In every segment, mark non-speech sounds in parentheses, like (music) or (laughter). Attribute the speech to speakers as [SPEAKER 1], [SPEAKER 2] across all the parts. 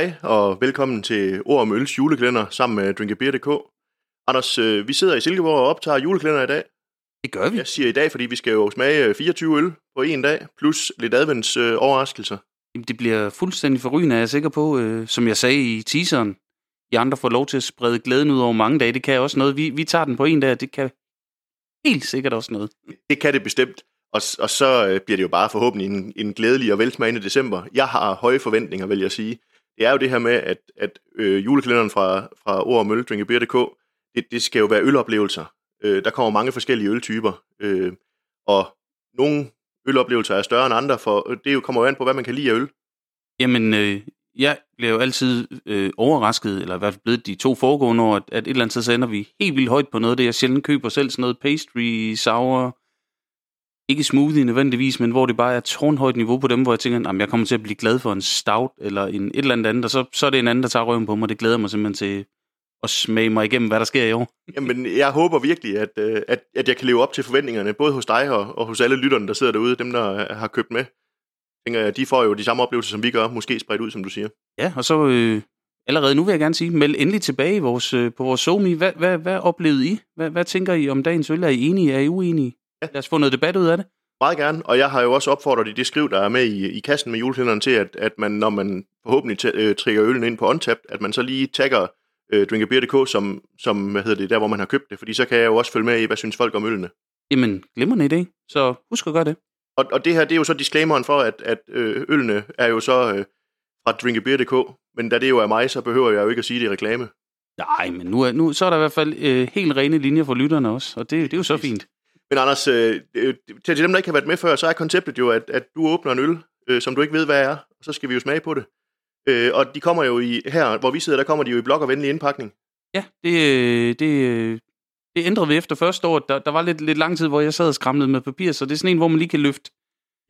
[SPEAKER 1] Hej og velkommen til Ord om Øls juleklænder sammen med drinkabeer.dk. Anders, øh, vi sidder i Silkeborg og optager juleklænder i dag.
[SPEAKER 2] Det gør vi.
[SPEAKER 1] Jeg siger i dag, fordi vi skal jo smage øh, 24 øl på en dag, plus lidt advents øh, overraskelser.
[SPEAKER 2] Jamen, Det bliver fuldstændig forrygende, er jeg sikker på. Øh, som jeg sagde i teaseren, I andre får lov til at sprede glæden ud over mange dage. Det kan også noget. Vi, vi tager den på en dag, det kan helt sikkert også noget.
[SPEAKER 1] Det kan det bestemt. Og, og så øh, bliver det jo bare forhåbentlig en, en glædelig og velsmagende december. Jeg har høje forventninger, vil jeg sige. Det er jo det her med, at, at øh, julekalenderen fra, fra Ord og Mølle, drinkabeer.dk, det, det skal jo være øloplevelser. Øh, der kommer mange forskellige øltyper. Øh, og nogle øloplevelser er større end andre, for øh, det jo kommer jo an på, hvad man kan lide af øl.
[SPEAKER 2] Jamen, øh, jeg bliver jo altid øh, overrasket, eller i hvert fald blevet de to foregående år, at, at et eller andet sted så ender vi helt vildt højt på noget af det. Jeg sjældent køber selv sådan noget pastry, sour, ikke smoothie nødvendigvis, men hvor det bare er tårnhøjt niveau på dem, hvor jeg tænker, at jeg kommer til at blive glad for en stout, eller en, et eller andet andet, og så, så er det en anden, der tager røven på mig. Det glæder mig simpelthen til at smage mig igennem, hvad der sker i år.
[SPEAKER 1] Jamen, jeg håber virkelig, at, øh, at, at jeg kan leve op til forventningerne, både hos dig og, og hos alle lytterne, der sidder derude, dem, der har købt med. Tænker jeg, de får jo de samme oplevelser, som vi gør, måske spredt ud, som du siger.
[SPEAKER 2] Ja, og så øh, allerede nu vil jeg gerne sige, meld endelig tilbage i vores, øh, på vores SoMe. Hvad, hvad, hvad oplevede I? Hvad, hvad tænker I om dagens øl? Er I enige? Er I uenige?
[SPEAKER 1] Ja.
[SPEAKER 2] Lad os få noget debat ud af det.
[SPEAKER 1] Meget gerne, og jeg har jo også opfordret i det skriv, der er med i, i kassen med juleklænderen til, at, at man, når man forhåbentlig t- øh, trækker øllen ind på Untapped, at man så lige tagger øh, drinkabeer.dk som, som, hvad hedder det, der hvor man har købt det, fordi så kan jeg jo også følge med i, hvad synes folk om ølene.
[SPEAKER 2] Jamen, glimrende idé. Så husk at gøre det.
[SPEAKER 1] Og, og det her, det er jo så disclaimeren for, at, at øh, ølene er jo så øh, fra drinkabeer.dk, men da det jo er mig, så behøver jeg jo ikke at sige det i reklame.
[SPEAKER 2] Nej, men nu er, nu, så er der i hvert fald øh, helt rene linjer for lytterne også, og det, det er jo så fint.
[SPEAKER 1] Men Anders, øh, til, dem, der ikke har været med før, så er konceptet jo, at, at du åbner en øl, øh, som du ikke ved, hvad er, og så skal vi jo smage på det. Øh, og de kommer jo i, her, hvor vi sidder, der kommer de jo i blok og venlig indpakning.
[SPEAKER 2] Ja, det, øh, det, øh, det ændrede vi efter første år. Der, der var lidt, lidt lang tid, hvor jeg sad og skramlede med papir, så det er sådan en, hvor man lige kan løfte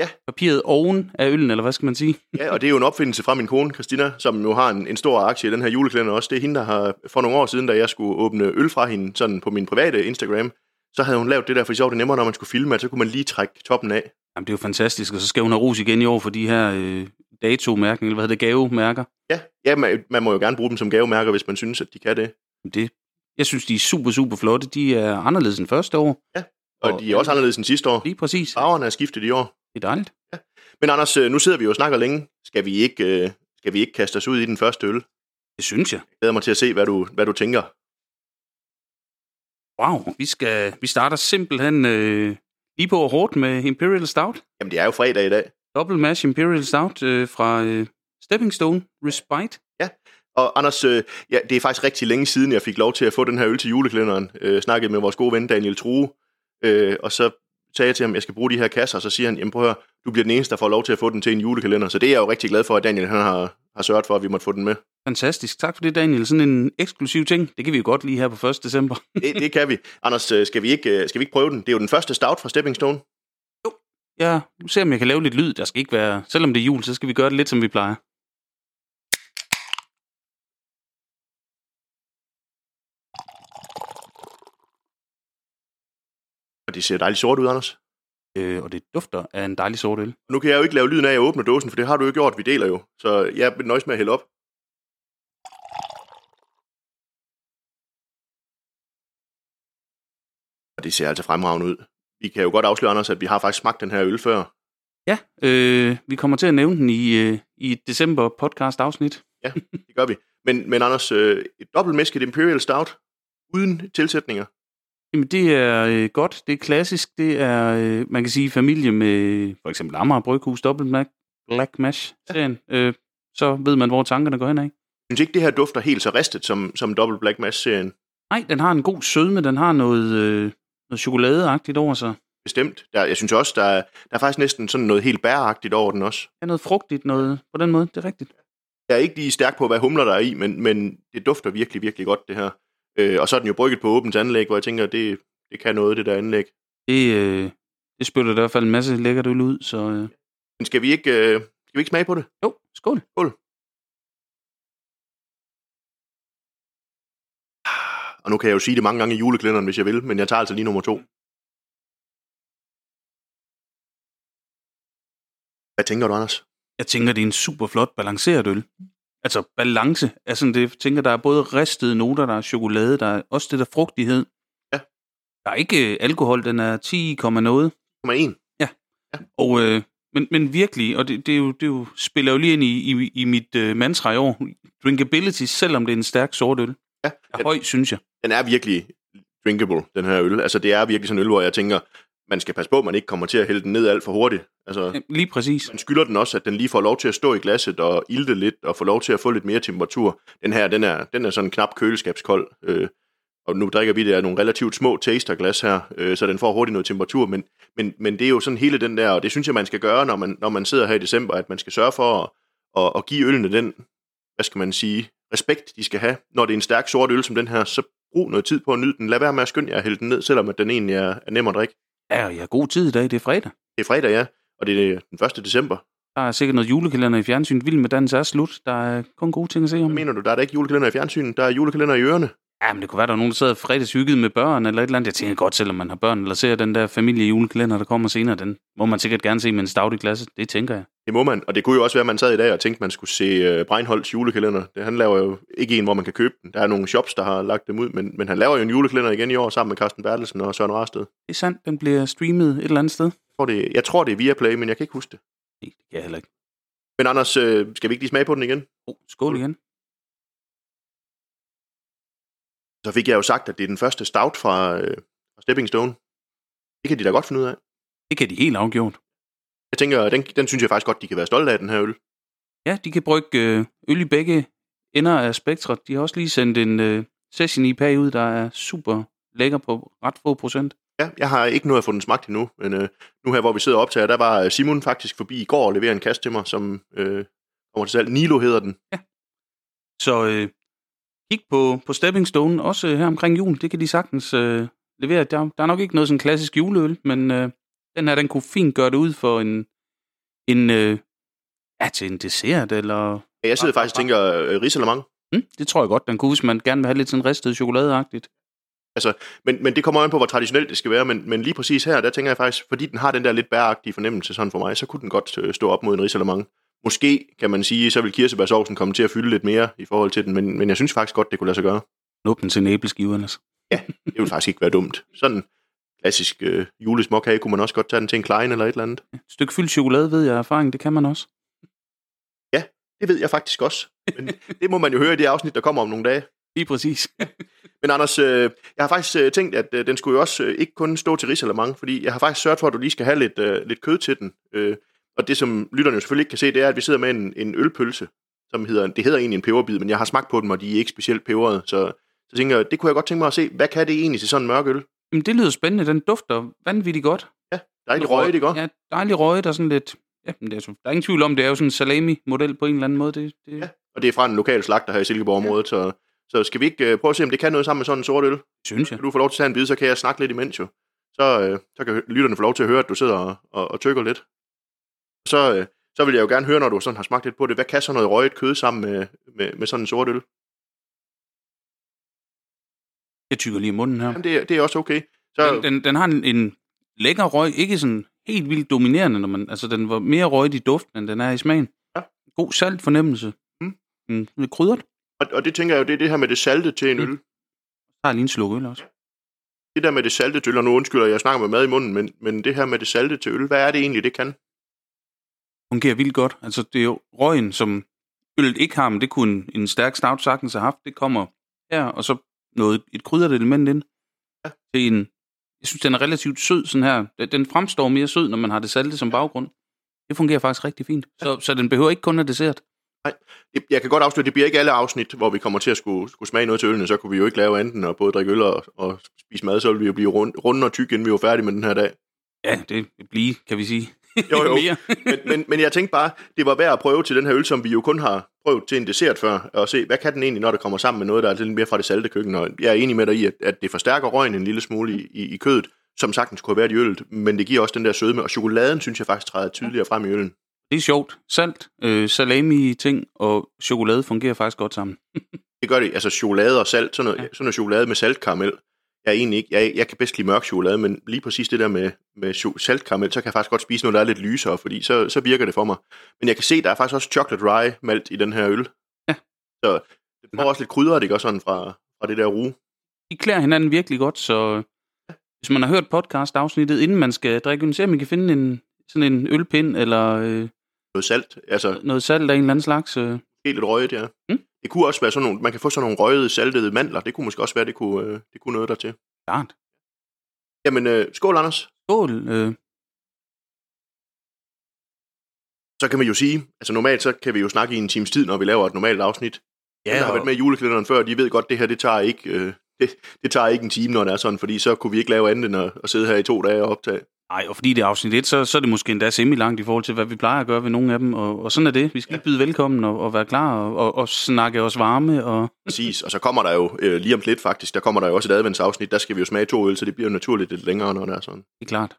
[SPEAKER 1] Ja.
[SPEAKER 2] papiret oven af øllen, eller hvad skal man sige?
[SPEAKER 1] Ja, og det er jo en opfindelse fra min kone, Christina, som jo har en, en stor aktie i den her juleklænder også. Det er hende, der har for nogle år siden, da jeg skulle åbne øl fra hende sådan på min private Instagram, så havde hun lavet det der, for sjovt det er nemmere, når man skulle filme, at så kunne man lige trække toppen af.
[SPEAKER 2] Jamen, det er jo fantastisk, og så skal hun have ros igen i år for de her øh, datomærkninger, eller hvad hedder det, gavemærker.
[SPEAKER 1] Ja, ja man, man må jo gerne bruge dem som gavemærker, hvis man synes, at de kan det.
[SPEAKER 2] Det, jeg synes, de er super, super flotte. De er anderledes end første år.
[SPEAKER 1] Og,
[SPEAKER 2] Og-
[SPEAKER 1] de er også anderledes end sidste år.
[SPEAKER 2] Lige præcis.
[SPEAKER 1] Farverne er skiftet i år.
[SPEAKER 2] Det er dejligt.
[SPEAKER 1] Men Anders, øh, nu sidder vi jo og snakker længe. Skal vi ikke, øh, skal vi ikke kaste os ud i den første øl?
[SPEAKER 2] Det synes jeg.
[SPEAKER 1] Jeg glæder mig til at se, hvad du, hvad du tænker.
[SPEAKER 2] Wow, vi, skal, vi starter simpelthen øh, lige på hårdt med Imperial Stout.
[SPEAKER 1] Jamen, det er jo fredag i dag.
[SPEAKER 2] Double Mash Imperial Stout øh, fra øh, Stepping Stone Respite.
[SPEAKER 1] Og Anders, øh, ja, det er faktisk rigtig længe siden, jeg fik lov til at få den her øl til juleklænderen. Øh, snakkede med vores gode ven Daniel True, øh, og så sagde jeg til ham, at jeg skal bruge de her kasser, og så siger han, jamen prøv at høre, du bliver den eneste, der får lov til at få den til en julekalender. Så det er jeg jo rigtig glad for, at Daniel han har, har sørget for, at vi måtte få den med.
[SPEAKER 2] Fantastisk. Tak for det, Daniel. Sådan en eksklusiv ting. Det kan vi jo godt lige her på 1. december. (laughs)
[SPEAKER 1] Det, det kan vi. Anders, øh, skal vi, ikke, øh, skal vi ikke prøve den? Det er jo den første stout fra Stepping Stone.
[SPEAKER 2] Ja, nu ser om jeg kan lave lidt lyd. Der skal ikke være... Selvom det er jul, så skal vi gøre det lidt, som vi plejer.
[SPEAKER 1] Og det ser dejligt sort ud, Anders.
[SPEAKER 2] Øh, og det dufter af en dejlig sort øl.
[SPEAKER 1] Nu kan jeg jo ikke lave lyden af, at jeg åbner dåsen, for det har du jo gjort. Vi deler jo. Så jeg vil nøjes med at hælde op. Og det ser altså fremragende ud. Vi kan jo godt afsløre, Anders, at vi har faktisk smagt den her øl før.
[SPEAKER 2] Ja, øh, vi kommer til at nævne den i, øh, i et december podcast afsnit.
[SPEAKER 1] Det gør vi. Men, men Anders, øh, et dobbeltmæsket Imperial Stout, uden tilsætninger.
[SPEAKER 2] Jamen, det er øh, godt. Det er klassisk. Det er, øh, man kan sige, familie med for eksempel Amager Bryghus Double Black, Black Mash serien. Øh, så ved man, hvor tankerne går hen af.
[SPEAKER 1] Jeg synes ikke, det her dufter helt så ristet som, som Double Black Mass-serien.
[SPEAKER 2] Nej, den har en god sødme. Den har noget, øh, noget chokoladeagtigt over sig.
[SPEAKER 1] Bestemt. Der, jeg synes også, der er, der er faktisk næsten sådan noget helt bæragtigt over den også.
[SPEAKER 2] Ja, noget frugtigt noget på den måde. Det er rigtigt.
[SPEAKER 1] Jeg er ikke lige stærk på, hvad humler der er i, men, men det dufter virkelig, virkelig godt, det her. Øh, og så er den jo brygget på åbent anlæg, hvor jeg tænker, det, det kan noget, det der anlæg.
[SPEAKER 2] Det, øh, det spytter i hvert fald en masse lækkert øl ud, så øh,
[SPEAKER 1] Men skal vi ikke, øh, skal vi ikke smage på det?
[SPEAKER 2] jo, skål.
[SPEAKER 1] Og nu kan jeg jo sige det mange gange i juleklænderen, hvis jeg vil, men jeg tager altså lige nummer to. Hvad tænker du, Anders?
[SPEAKER 2] Jeg tænker, det er en super flot balanceret øl. altså balance. Altså, det, jeg tænker, der er både ristede noter, der er chokolade, der er også det der frugtighed.
[SPEAKER 1] Ja.
[SPEAKER 2] Der er ikke øh, alkohol, den er 10, noget.
[SPEAKER 1] 1,1.
[SPEAKER 2] Og, øh, men, men virkelig, og det, det, er jo, det er jo, spiller jo lige ind i, i, i mit øh, mantra i år. Drinkability, selvom det er en stærk sort øl,
[SPEAKER 1] Ja,
[SPEAKER 2] er høj, synes jeg.
[SPEAKER 1] den er virkelig drinkable, den her øl. Altså, det er virkelig sådan en øl, hvor jeg tænker, man skal passe på, at man ikke kommer til at hælde den ned alt for hurtigt. Altså,
[SPEAKER 2] Lige præcis.
[SPEAKER 1] man skylder den også, at den lige får lov til at stå i glasset og ilte lidt, og få lov til at få lidt mere temperatur. Den her, den er, den er sådan knap køleskabskold, øh, og nu drikker vi det af nogle relativt små tasterglas her, øh, så den får hurtigt noget temperatur, men, men, men det er jo sådan hele den der, og det synes jeg, man skal gøre, når man, når man sidder her i december, at man skal sørge for at, at, at give ølene den, hvad skal man sige, respekt, de skal have. Når det er en stærk sort øl som den her, så brug noget tid på at nyde den. Lad være med at skynde jer at hælde den ned, selvom at den egentlig er, er nem at drikke.
[SPEAKER 2] Ja, og jeg har god tid i dag, det er fredag.
[SPEAKER 1] Det er fredag, ja, og det er den 1. december.
[SPEAKER 2] Der er sikkert noget julekalender i fjernsyn. Vild med dans er slut. Der er kun gode ting at se om.
[SPEAKER 1] Hvad mener du, der er da ikke julekalender i fjernsynet, der er julekalender i ørerne.
[SPEAKER 2] Ja, men det kunne være, der er nogen, der sidder fredagshygget med børn eller et eller andet. Jeg tænker godt, selvom man har børn, eller ser den der familiejulekalender, der kommer senere, den må man sikkert gerne se med en i klasse. Det tænker jeg.
[SPEAKER 1] Det må man, og det kunne jo også være, at man sad i dag og tænkte, man skulle se uh, Breinholds julekalender. Det, han laver jo ikke en, hvor man kan købe den. Der er nogle shops, der har lagt dem ud, men, men han laver jo en julekalender igen i år sammen med Carsten Bertelsen og Søren Rasted.
[SPEAKER 2] Det er sandt, den bliver streamet et eller andet sted.
[SPEAKER 1] Jeg tror, det, jeg tror, det er via Play, men jeg kan ikke huske det.
[SPEAKER 2] Nej, det kan jeg heller ikke.
[SPEAKER 1] Men Anders, øh, skal vi ikke lige smage på den igen?
[SPEAKER 2] Oh, skål igen.
[SPEAKER 1] Så fik jeg jo sagt, at det er den første stout fra, øh, fra Stepping Stone. Det kan de da godt finde ud af.
[SPEAKER 2] Det kan de helt afgjort.
[SPEAKER 1] Jeg tænker, den, den synes jeg faktisk godt, de kan være stolte af, den her øl.
[SPEAKER 2] Ja, de kan brygge øh, øl i begge ender af spektret. De har også lige sendt en øh, session IPA ud, der er super lækker på ret få procent.
[SPEAKER 1] Ja, jeg har ikke nået at få den smagt endnu, men øh, nu her, hvor vi sidder og optager, der var øh, Simon faktisk forbi i går og leverede en kasse til mig, som øh, kommer til salg. Nilo hedder den.
[SPEAKER 2] Så øh, kig på, på Stepping Stone, også her omkring jul. Det kan de sagtens øh, levere. Der, der er nok ikke noget sådan klassisk juleøl, men øh, den her, den kunne fint gøre det ud for en, en øh, ja, til en dessert, eller...
[SPEAKER 1] Ja, jeg sidder faktisk og tænker øh, risalemang.
[SPEAKER 2] Hmm, det tror jeg godt, den kunne, hvis man gerne vil have lidt sådan ristet chokoladeagtigt.
[SPEAKER 1] Men, men det kommer an på, hvor traditionelt det skal være. Men, men lige præcis her, der tænker jeg faktisk, fordi den har den der lidt bæragtige fornemmelse sådan for mig, så kunne den godt øh, stå op mod en risalemang. Måske, kan man sige, så vil kirsebærsovsen komme til at fylde lidt mere i forhold til den, men, men jeg synes faktisk godt, det kunne lade sig gøre.
[SPEAKER 2] Nup den til en æbleskive ellers.
[SPEAKER 1] Det ville faktisk ikke være dumt. Sådan klassisk øh, julesmåkage kunne man også godt tage den til en klein eller et eller andet.
[SPEAKER 2] Et stykke fyldt chokolade, ved jeg erfaring, det kan man også.
[SPEAKER 1] Det ved jeg faktisk også. Men det må man jo høre i det afsnit, der kommer om nogle dage.
[SPEAKER 2] Lige præcis. (laughs)
[SPEAKER 1] Men Anders, øh, jeg har faktisk øh, tænkt, at øh, den skulle jo også øh, ikke kun stå til risalemang, fordi jeg har faktisk sørget for, at du lige skal have lidt, øh, lidt kød til den. Øh, og det, som lytterne jo selvfølgelig ikke kan se, det er, at vi sidder med en, en ølpølse, som hedder, det hedder egentlig en peberbid, men jeg har smagt på dem, og de er ikke specielt peberede. Så, så tænker jeg, det kunne jeg godt tænke mig at se. Hvad kan det egentlig til sådan en mørk øl?
[SPEAKER 2] Jamen, det lyder spændende. Den dufter vanvittigt godt.
[SPEAKER 1] Dejligt røget, ikke også?
[SPEAKER 2] Ja, dejligt røget og sådan lidt... Ja, men det er, der er ingen tvivl om, det er jo sådan en salami-model på en eller anden måde. Det, det...
[SPEAKER 1] Ja. Og det er fra en lokal slagter her i Silkeborg-området, så, så skal vi ikke øh, prøve at se, om det kan noget sammen med sådan en sort øl?
[SPEAKER 2] synes jeg.
[SPEAKER 1] Kan du få lov til at tage en bid, så kan jeg snakke lidt imens jo. Så, øh, så kan lytterne få lov til at høre, at du sidder og, og, og tykker lidt. Så, øh, så vil jeg jo gerne høre, når du sådan har smagt lidt på det, hvad kan så noget røget kød sammen med, med, med sådan en sort øl?
[SPEAKER 2] Jeg tykker lige i munden her.
[SPEAKER 1] Jamen, det, er- det er også okay. Så,
[SPEAKER 2] Den, den, den har en, en lækker røg, ikke sådan helt vildt dominerende, når man, altså den var mere røget i duften, end den er i smagen.
[SPEAKER 1] Ja.
[SPEAKER 2] God salt fornemmelse.
[SPEAKER 1] Mm.
[SPEAKER 2] Mm, lidt krydret.
[SPEAKER 1] og, og det tænker jeg jo, det er det her med det salte til en
[SPEAKER 2] Mm.
[SPEAKER 1] øl.
[SPEAKER 2] Så har jeg lige en sluk øl også.
[SPEAKER 1] Det der med det salte til øl, og nu undskylder jeg, jeg snakker med mad i munden, men, men det her med det salte til øl, hvad er det egentlig, det kan?
[SPEAKER 2] Fungerer vildt godt. Altså det er jo røgen, som øllet ikke har, men det kunne en, en stærk stout sagtens have haft. Det kommer her, og så noget, et krydret element ind.
[SPEAKER 1] Ja.
[SPEAKER 2] Til en, jeg synes, den er relativt sød sådan her. Den- fremstår mere sød, når man har det salte som baggrund. Det fungerer faktisk rigtig fint. Så, så den behøver ikke kun at dessert.
[SPEAKER 1] Jeg- Jeg kan godt afsløre, det bliver ikke alle afsnit, hvor vi kommer til at skulle, skulle smage noget til ølene, så kunne vi jo ikke lave andet end at både drikke øl og, og spise mad, så ville vi jo blive rund, runde og tykke, inden vi var færdige med den her dag.
[SPEAKER 2] Ja, det vil blive, kan vi sige.
[SPEAKER 1] Jo, jo. (laughs)
[SPEAKER 2] mere.
[SPEAKER 1] Men, men, men jeg tænkte bare, det var værd at prøve til den her øl, som vi jo kun har prøvet til en dessert før, og se, hvad kan den egentlig, når det kommer sammen med noget, der er lidt mere fra det salte køkken. Og jeg er enig med dig i, at, at det forstærker røgen en lille smule i, i, i kødet, som sagtens kunne have været i øllet, men det giver også den der sødme, og chokoladen synes jeg faktisk træder tydeligere frem i øllen.
[SPEAKER 2] Det er sjovt. Salt, øh, salami-ting og chokolade fungerer faktisk godt sammen. (laughs)
[SPEAKER 1] Det gør det, altså chokolade og salt, sådan noget, ja. Sådan noget chokolade med saltkaramel. Jeg er egentlig ikke, jeg, jeg kan bedst lide mørk chokolade, men lige præcis det der med, med saltkaramel, så kan jeg faktisk godt spise noget, der er lidt lysere, fordi så, så virker det for mig. Men jeg kan se, der er faktisk også chocolate rye malt i den her øl.
[SPEAKER 2] Ja.
[SPEAKER 1] Så det får også lidt krydret, ikke også sådan fra, fra det der ru.
[SPEAKER 2] De klæder hinanden virkelig godt, så hvis man har hørt podcast-afsnittet, inden man skal drikke øl, så man kan finde en, sådan en ølpind eller øh,
[SPEAKER 1] Noget salt, altså
[SPEAKER 2] noget salt af en eller anden slags. Øh.
[SPEAKER 1] helt lidt røget, ja.
[SPEAKER 2] Mm.
[SPEAKER 1] Det kunne også være sådan nogle, man kan få sådan nogle røgede, saltede mandler. Det kunne måske også være, det kunne, øh, det kunne noget der til.
[SPEAKER 2] Klart.
[SPEAKER 1] Jamen, øh, skål, Anders.
[SPEAKER 2] Skål. Øh.
[SPEAKER 1] Så kan man jo sige, altså normalt så kan vi jo snakke i en times tid, når vi laver et normalt afsnit. Ja, der har været med i julekalenderen før, de ved godt, det her, det tager ikke, øh, (laughs) det, det tager ikke en time, når det er sådan, fordi så kunne vi ikke lave andet end at, at sidde her i to dage og optage.
[SPEAKER 2] Nej, og fordi det er afsnit 1, så, så er det måske endda semi-langt i forhold til, hvad vi plejer at gøre ved nogle af dem. Og, og sådan er det. Vi skal ja. byde velkommen og, og være klar og, og, og snakke os varme. Og...
[SPEAKER 1] Præcis, og så kommer der jo øh, lige om lidt faktisk, der kommer der jo også et adventsafsnit, der skal vi jo smage to øl, så det bliver jo naturligt lidt længere, når det er sådan.
[SPEAKER 2] Det er klart.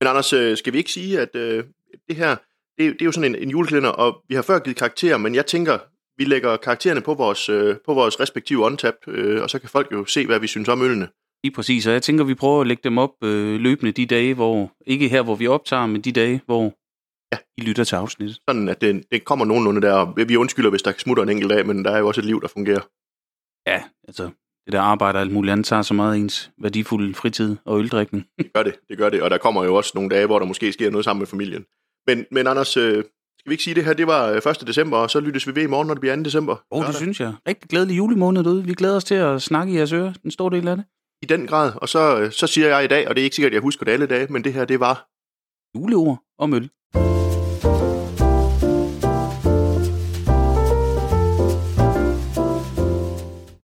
[SPEAKER 1] Men Anders, øh, skal vi ikke sige, at øh, det her, det, det er jo sådan en, en julekalender, og vi har før givet karakterer, men jeg tænker, vi lægger karaktererne på vores, øh, på vores respektive on-tap, øh, og så kan folk jo se, hvad vi synes om ølene.
[SPEAKER 2] Lige præcis, og jeg tænker, vi prøver at lægge dem op øh, løbende de dage, hvor, ikke her, hvor vi optager, men de dage, hvor
[SPEAKER 1] Ja.
[SPEAKER 2] I lytter til afsnittet.
[SPEAKER 1] Sådan, at det, det kommer nogenlunde der, og vi undskylder, hvis der smutter en enkelt dag, men der er jo også et liv, der fungerer.
[SPEAKER 2] Ja, altså, det der arbejde og alt muligt andet tager så meget ens værdifulde fritid og øldrikning.
[SPEAKER 1] Det gør det, det gør det, og der kommer jo også nogle dage, hvor der måske sker noget sammen med familien. Men, men Anders, øh, skal vi ikke sige det her, det var øh, 1. december, og så lyttes vi ved i morgen, når det bliver 2. december.
[SPEAKER 2] Åh, oh, det synes jeg. Rigtig glædelig julemåned derude. Vi glæder os til at snakke i jeres øre, den store del af det.
[SPEAKER 1] I den grad, og så, øh, så siger jeg i dag, og det er ikke sikkert, at jeg husker det alle dage, men det her, det var
[SPEAKER 2] Juleord om øl.